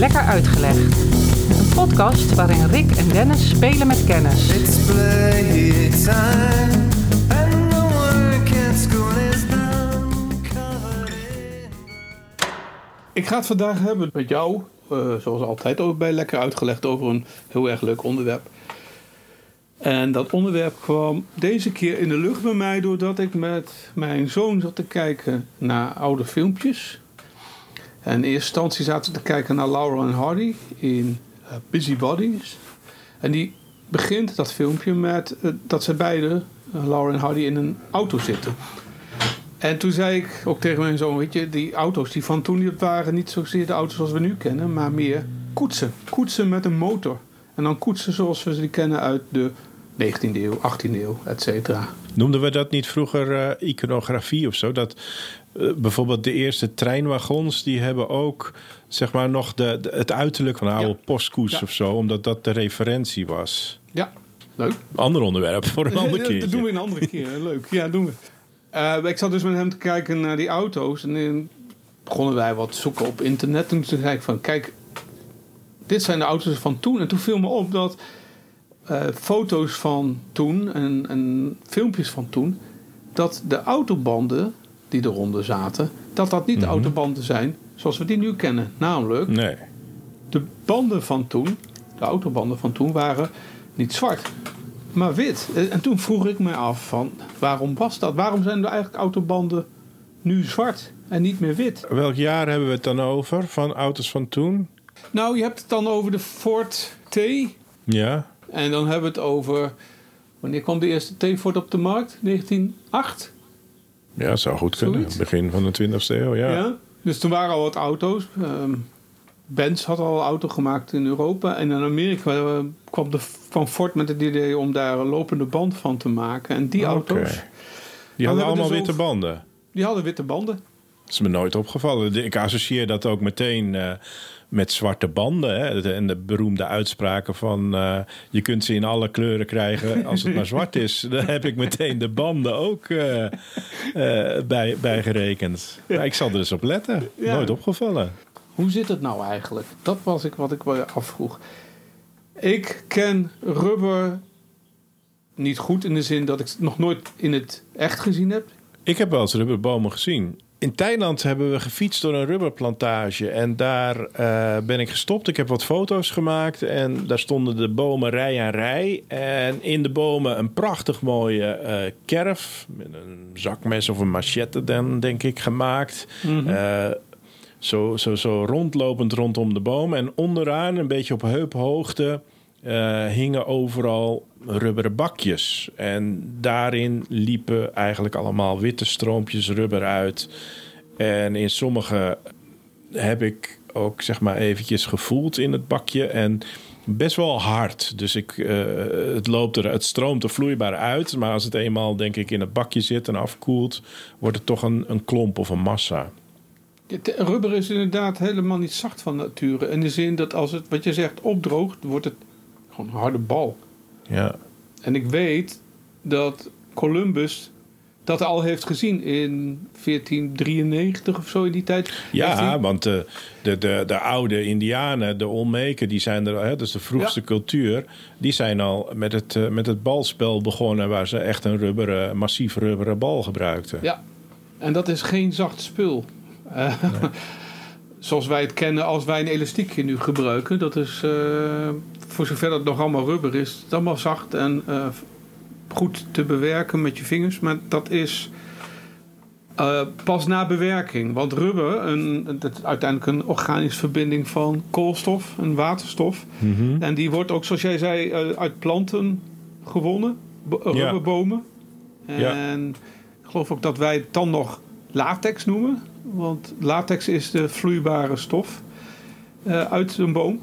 Lekker Uitgelegd. Een podcast waarin Rick en Dennis spelen met kennis. It's playtime, and the work at school is now covered in. Ik ga het vandaag hebben met jou, eh, zoals altijd ook bij Lekker Uitgelegd, over een heel erg leuk onderwerp. En dat onderwerp kwam deze keer in de lucht bij mij doordat ik met mijn zoon zat te kijken naar oude filmpjes. En in eerste instantie zaten we te kijken naar Laurel en Hardy in eh, Busy Bodies. En die begint dat filmpje met eh, dat ze beiden, uh, Laurel en Hardy, in een auto zitten. En toen zei ik ook tegen mijn zoon, weet je, die auto's die van toen waren niet zozeer de auto's zoals we nu kennen, maar meer koetsen. Koetsen met een motor. En dan koetsen zoals we ze kennen uit de 19e eeuw, 18e eeuw, et cetera. Noemden we dat niet vroeger iconografie of zo? Dat eh, bijvoorbeeld de eerste treinwagons, die hebben ook zeg maar nog de, de- het uiterlijk van een oude Ja. postkoets Ja. of zo, omdat dat de referentie was. Ja, leuk. Ander onderwerp voor een ander Ja, keer. Dat doen we een andere keer. Leuk. Ja, doen we. Eh, ik zat dus met hem te kijken naar die auto's. En toen begonnen wij wat zoeken op internet. En toen zei ik van, kijk, dit zijn de auto's van toen. En toen viel me op dat eh, foto's van toen en, en filmpjes van toen... dat de autobanden die eronder zaten... dat dat niet de Mhm. autobanden zijn zoals we die nu kennen. Namelijk, Nee. de banden van toen, de autobanden van toen, waren niet zwart, maar wit. En en toen vroeg ik me af van, waarom was dat? Waarom zijn de eigenlijk autobanden nu zwart en niet meer wit? Welk jaar hebben we het dan over van auto's van toen? Nou, je hebt het dan over de Ford T. Ja. En dan hebben we het over, wanneer kwam de eerste T-Ford op de markt? 1908? Ja, zou goed kunnen. Zoiets. Begin van de 20e eeuw, ja. Ja. Dus toen waren al wat auto's. Ehm Benz had al een auto gemaakt in Europa. En in Amerika eh, kwam, de, kwam Ford met het idee om daar een lopende band van te maken. En die auto's, Die hadden hebben allemaal dus witte over- banden. die hadden witte banden. Dat is me nooit opgevallen. Ik associeer dat ook meteen eh, met zwarte banden. Hè? En de beroemde uitspraken van... eh, je kunt ze in alle kleuren krijgen als het maar zwart is. Dan heb ik meteen de banden ook eh, eh, bij, bij gerekend. Maar ik zal er eens op letten. Ja. Nooit opgevallen. Hoe zit het nou eigenlijk? Dat was ik wat ik me afvroeg. Ik ken rubber niet goed in de zin dat ik het nog nooit in het echt gezien heb. Ik heb wel eens rubberbomen gezien. In Thailand hebben we gefietst door een rubberplantage. En daar eh, ben ik gestopt. Ik heb wat foto's gemaakt. En daar stonden de bomen rij aan rij. En in de bomen een prachtig mooie eh kerf. Met een zakmes of een machette dan, denk ik, gemaakt. Eh, zo, zo, zo rondlopend rondom de boom. En onderaan, een beetje op heuphoogte, eh, hingen overal rubberen bakjes. En daarin liepen eigenlijk allemaal witte stroompjes rubber uit. En in sommige heb ik ook zeg maar eventjes gevoeld in het bakje. En best wel hard. Dus ik, eh, het, loopt er, het stroomt er vloeibaar uit. Maar als het eenmaal denk ik in het bakje zit en afkoelt... wordt het toch een, een klomp of een massa. Rubber is inderdaad helemaal niet zacht van nature. In de zin dat als het, wat je zegt, opdroogt, wordt het gewoon een harde bal. Ja, En ik weet dat Columbus dat al heeft gezien in 1493 of zo in die tijd. Ja, hij- want de, de, de, de oude Indianen, de Olmeken, die zijn er, hè, dus de vroegste Ja. cultuur, die zijn al met het, eh, met het balspel begonnen waar ze echt een rubberen, massief rubberen bal gebruikten. Ja, en dat is geen zacht spul. Eh, zoals wij het kennen als wij een elastiekje nu gebruiken. Dat is, eh, voor zover dat nog allemaal rubber is, het is allemaal zacht en eh, goed te bewerken met je vingers. Maar dat is eh, pas na bewerking. Want rubber, een, dat is uiteindelijk een organische verbinding van koolstof en waterstof. Mhm. En die wordt ook, zoals jij zei, uit planten gewonnen. Ja. Rubberbomen. Ja. En ik geloof ook dat wij het dan nog latex noemen. Want latex is de vloeibare stof eh, uit een boom.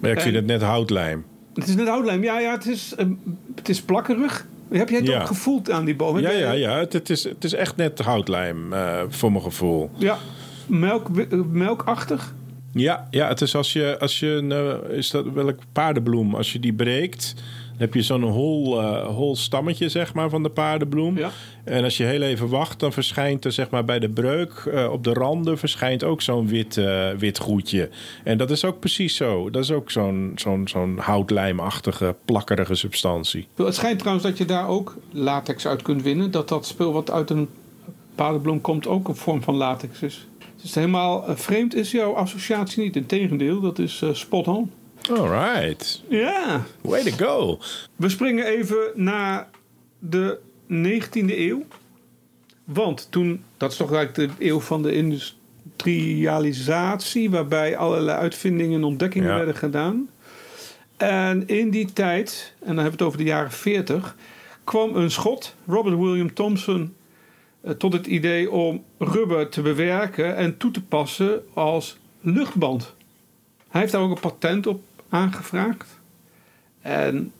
Maar ik vind het net houtlijm. Het is net houtlijm. Ja, ja het, is, eh, het is plakkerig. Heb jij het Ja. ook gevoeld aan die boom? Heb Ja, ja, ja. Het, het is, het is echt net houtlijm, eh, voor mijn gevoel. Ja, melk, melkachtig. Ja, ja het is als je, als je een, is dat welk paardenbloem, als je die breekt, heb je zo'n hol, eh, hol stammetje zeg maar, van de paardenbloem. Ja. En als je heel even wacht, dan verschijnt er zeg maar, bij de breuk eh, op de randen verschijnt ook zo'n wit, eh, wit goedje. En dat is ook precies zo. Dat is ook zo'n zo'n zo'n houtlijmachtige, plakkerige substantie. Het schijnt trouwens dat je daar ook latex uit kunt winnen. Dat dat spul wat uit een paardenbloem komt ook een vorm van latex is. Dus helemaal vreemd is jouw associatie niet. Integendeel, dat is spot on. Alright. Ja, Way to go. we springen even naar de 19e eeuw. Want toen, dat is toch eigenlijk de eeuw van de industrialisatie, waarbij allerlei uitvindingen en ontdekkingen Ja. werden gedaan. En in die tijd, en dan hebben we het over de jaren 40, kwam een schot, Robert William Thompson, eh, tot het idee om rubber te bewerken en toe te passen als luchtband. Hij heeft daar ook een patent op aangevraagd. En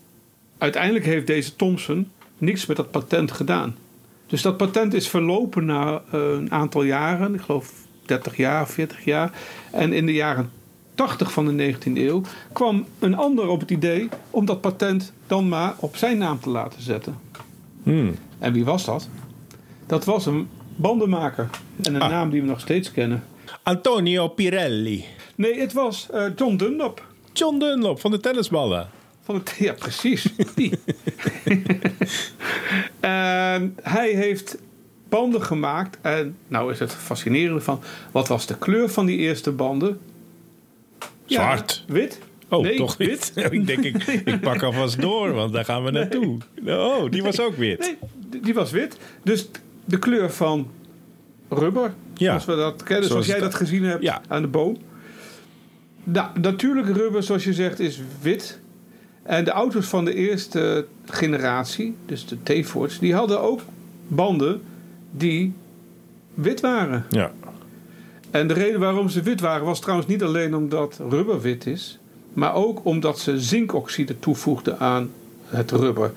uiteindelijk heeft deze Thomson niks met dat patent gedaan. Dus dat patent is verlopen na eh, een aantal jaren, ik geloof 30 jaar, 40 jaar. En in de jaren 80 van de 19e eeuw kwam een ander op het idee om dat patent dan maar op zijn naam te laten zetten. Hmm. En wie was dat? Dat was een bandenmaker. En een Ah. naam die we nog steeds kennen. Antonio Pirelli. Nee, het was eh, John Dunlop. John Dunlop van de tennisballen. Van ja, precies. Die. hij heeft banden gemaakt. En nou is het fascinerende van... Wat was de kleur van die eerste banden? Ja, Zwart. wit. Oh, Nee, toch wit? ik denk, ik, ik pak alvast door, want daar gaan we naartoe. Oh, die was ook wit. Nee, die- was wit. Dus de kleur van rubber. Ja. Zoals we dat kennen. Zoals, Zoals jij dat gezien hebt Ja. aan de boom. Nou, natuurlijke rubber, zoals je zegt, is wit. En de auto's van de eerste generatie, dus de T-Fords, die hadden ook banden die wit waren. Ja. En de reden waarom ze wit waren was trouwens niet alleen omdat rubber wit is, maar ook omdat ze zinkoxide toevoegden aan het rubber.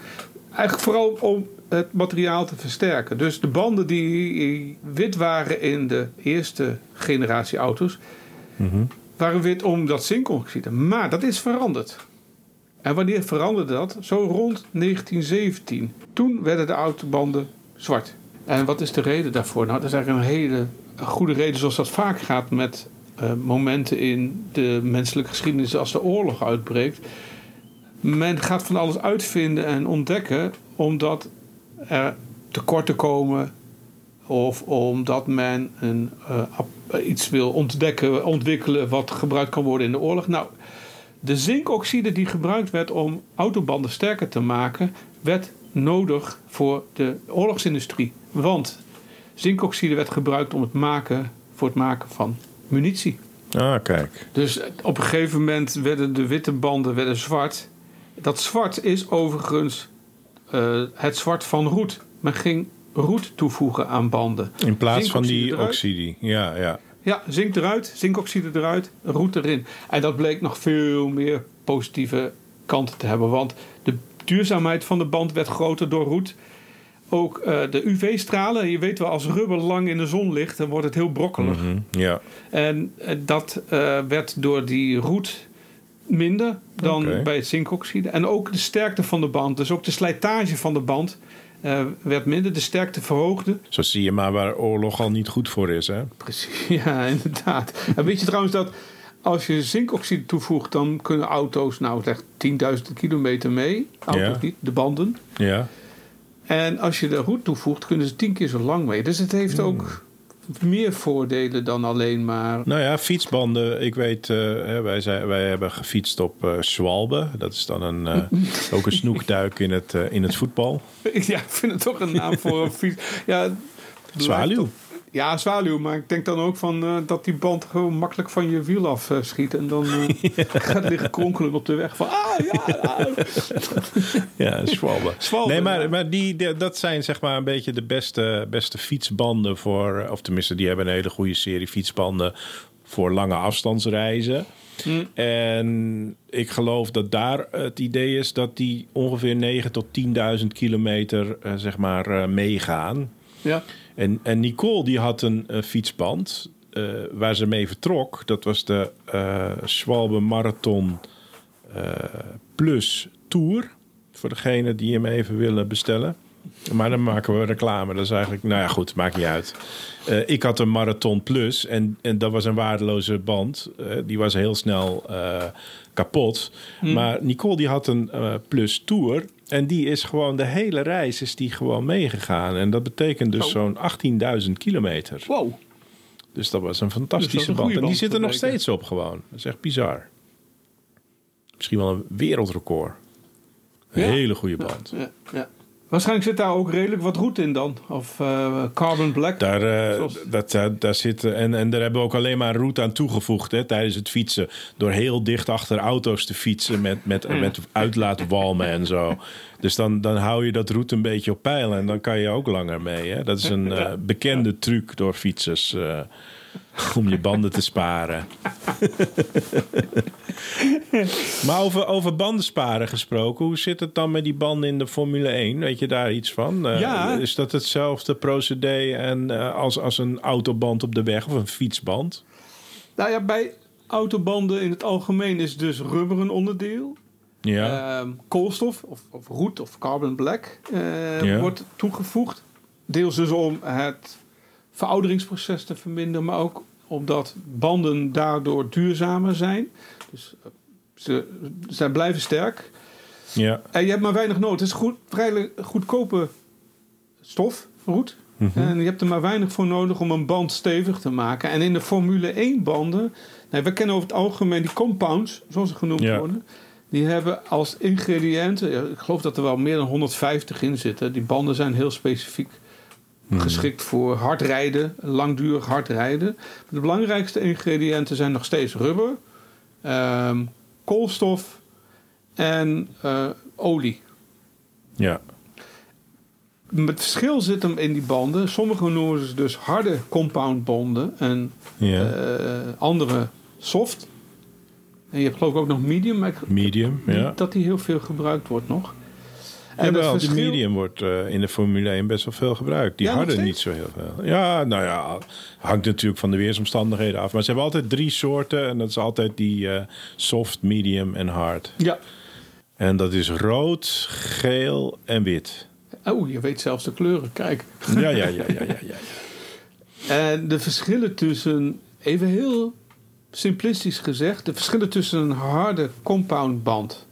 Eigenlijk vooral om het materiaal te versterken. Dus de banden die wit waren in de eerste generatie auto's, waren wit omdat zinkoxide. Maar dat is veranderd. En wanneer veranderde dat? Zo rond 1917. Toen werden de autobanden zwart. En wat is de reden daarvoor? Nou, dat is eigenlijk een hele goede reden, zoals dat vaak gaat met eh, momenten in de menselijke geschiedenis als de oorlog uitbreekt. Men gaat van alles uitvinden en ontdekken omdat er tekorten komen of omdat men een, eh, ap- iets wil ontdekken, ontwikkelen wat gebruikt kan worden in de oorlog. Nou, de zinkoxide die gebruikt werd om autobanden sterker te maken, werd nodig voor de oorlogsindustrie. Want zinkoxide werd gebruikt om het maken, voor het maken van munitie. Ah, kijk. Dus op een gegeven moment werden de witte banden werden zwart. Dat zwart is overigens eh, het zwart van roet. Men ging roet toevoegen aan banden. In plaats van die eruit. oxide. Ja, ja. Ja, zink eruit, zinkoxide eruit, roet erin. En dat bleek nog veel meer positieve kanten te hebben. Want de duurzaamheid van de band werd groter door roet. Ook eh, de UV-stralen. Je weet wel, als rubber lang in de zon ligt, dan wordt het heel brokkelig. Mhm, ja. En eh, dat eh, werd door die roet minder dan bij het zinkoxide. En ook de sterkte van de band, dus ook de slijtage van de band, eh, werd minder. De sterkte verhoogde. Zo zie je maar waar oorlog al niet goed voor is, hè? Precies, ja, inderdaad. En weet je trouwens dat als je zinkoxide toevoegt, dan kunnen auto's nou zeg 10.000 kilometer mee. Auto's Ja. niet, de banden. Ja. En als je de roet toevoegt, kunnen ze tien keer zo lang mee. Dus het heeft ook meer voordelen dan alleen maar. Nou ja, fietsbanden. Ik weet, eh, wij, zijn, wij hebben gefietst op eh Schwalbe. Dat is dan een, eh, ook een snoekduik in het, eh, in het voetbal. Ja, ik vind het toch een naam voor een fiets. Ja, Zwaluw. Ja, zwaluw. Maar ik denk dan ook van eh, dat die band gewoon makkelijk van je wiel af eh, schiet. En dan eh, gaat liggen kronkelen op de weg van... Ah, ja. Ja, Schwalbe. Schwalbe, nee, maar, maar die, dat zijn zeg maar een beetje de beste, beste fietsbanden voor... Of tenminste, die hebben een hele goede serie fietsbanden voor lange afstandsreizen. Hm. En ik geloof dat daar het idee is dat die ongeveer 9 tot 10.000 kilometer eh, zeg maar eh, meegaan. Ja. En, en Nicole die had een fietsband eh, waar ze mee vertrok. Dat was de Schwalbe Marathon Plus Tour Voor degene die hem even willen bestellen. Maar dan maken we reclame. Dat is eigenlijk, nou ja, goed, maakt niet uit. Eh, ik had een Marathon Plus en, en dat was een waardeloze band. Eh, die was heel snel eh, kapot. Maar Nicole die had een eh, Plus Tour. En die is gewoon de hele reis is die gewoon meegegaan. En dat betekent dus Oh. zo'n 18.000 kilometer. Wow. Dus dat was een Dus fantastische een band. goede En die band zit er nog steeds op gewoon. Dat is echt bizar. Misschien wel een wereldrecord. Een Ja. hele goede band. Ja, ja. Waarschijnlijk zit daar ook redelijk wat roet in dan. Of eh, carbon black. Daar, eh, Zoals- dat, daar, daar zit, en, en daar hebben we ook alleen maar route aan toegevoegd hè, tijdens het fietsen. Door heel dicht achter auto's te fietsen met, met, met uitlaatwalmen en zo. Dus dan, dan hou je dat route een beetje op peil en dan kan je ook langer mee. Hè. Dat is een eh, bekende truc door fietsers eh, om je banden te sparen. maar over, over banden sparen gesproken, hoe zit het dan met die banden in de Formule 1? Weet je daar iets van? Eh, Ja. Is dat hetzelfde procedé en, eh, als, als een autoband op de weg of een fietsband? Nou ja, bij autobanden in het algemeen is dus rubber een onderdeel. Ja, Ehm, koolstof of, of roet of carbon black eh, Ja. wordt toegevoegd. Deels dus om het verouderingsproces te verminderen, maar ook omdat banden daardoor duurzamer zijn. Dus eh, ze, ze blijven sterk. ja. En je hebt maar weinig nodig. Het is goed, vrij goedkope stof, roet. Mhm. En je hebt er maar weinig voor nodig om een band stevig te maken. En in de Formule 1 banden, nou, we kennen over het algemeen die compounds, zoals ze genoemd Ja. worden. Die hebben als ingrediënten, ik geloof dat er wel meer dan 150 in zitten. Die banden zijn heel specifiek Mhm. geschikt voor hard rijden, langdurig hard rijden. De belangrijkste ingrediënten zijn nog steeds rubber, ehm, koolstof en eh, olie. ja. Het verschil zit hem in die banden. Sommige noemen ze dus harde compoundbanden en ja. eh, andere soft. En je hebt geloof ik ook nog medium, maar medium, ja. dat die heel veel gebruikt wordt nog. En wel, de verschil- medium wordt eh, in de Formule 1 best wel veel gebruikt. Die Ja, harde niet zo heel veel. Ja, nou ja, hangt natuurlijk van de weersomstandigheden af. Maar ze hebben altijd drie soorten. En dat is altijd die eh, soft, medium en hard. Ja. En dat is rood, geel en wit. Oh, je weet zelfs de kleuren. Kijk. Ja, ja, ja, ja, ja. ja. En de verschillen tussen, even heel simplistisch gezegd, de verschillen tussen een harde compoundband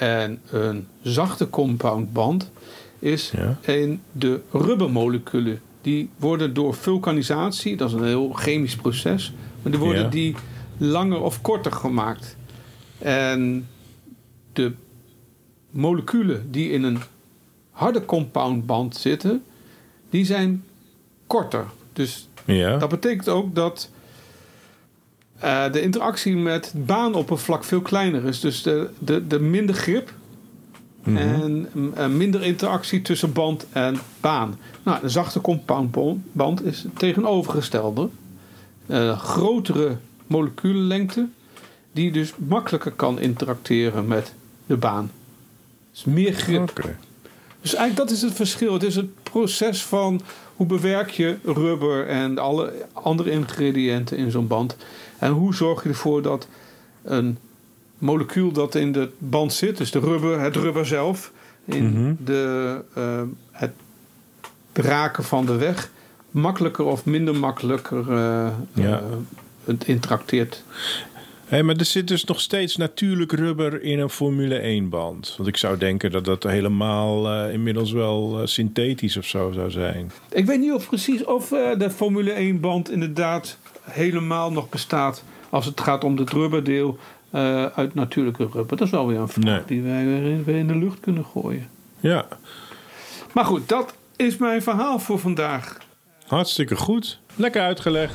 en een zachte compoundband is Ja. in de rubbermoleculen. Die worden door vulkanisatie, dat is een heel chemisch proces, maar die worden Ja. die langer of korter gemaakt. En de moleculen die in een harde compoundband zitten, die zijn korter. Dus Ja, dat betekent ook dat eh, de interactie met het baanoppervlak veel kleiner is. Dus de, de, de minder grip Mhm. en eh, minder interactie tussen band en baan. Nou, een zachte compoundband is het tegenovergestelde. Eh, grotere moleculenlengte, die dus makkelijker kan interacteren met de baan. Dus meer grip. Dus eigenlijk dat is het verschil. Het is het proces van hoe bewerk je rubber en alle andere ingrediënten in zo'n band. En hoe zorg je ervoor dat een molecuul dat in de band zit, dus de rubber, het rubber zelf, in Mhm. de, eh, het raken van de weg, makkelijker of minder makkelijker Ja. eh, het interacteert. Hey, maar er zit dus nog steeds natuurlijk rubber in een Formule 1 band. Want ik zou denken dat dat helemaal eh, inmiddels wel eh, synthetisch of zo zou zijn. Ik weet niet of precies of eh, de Formule 1 band inderdaad helemaal nog bestaat als het gaat om het rubberdeel uit natuurlijke rubber. Dat is wel weer een vraag Nee. die wij weer in de lucht kunnen gooien. Ja, Maar goed, dat is mijn verhaal voor vandaag. hartstikke goed. Lekker uitgelegd.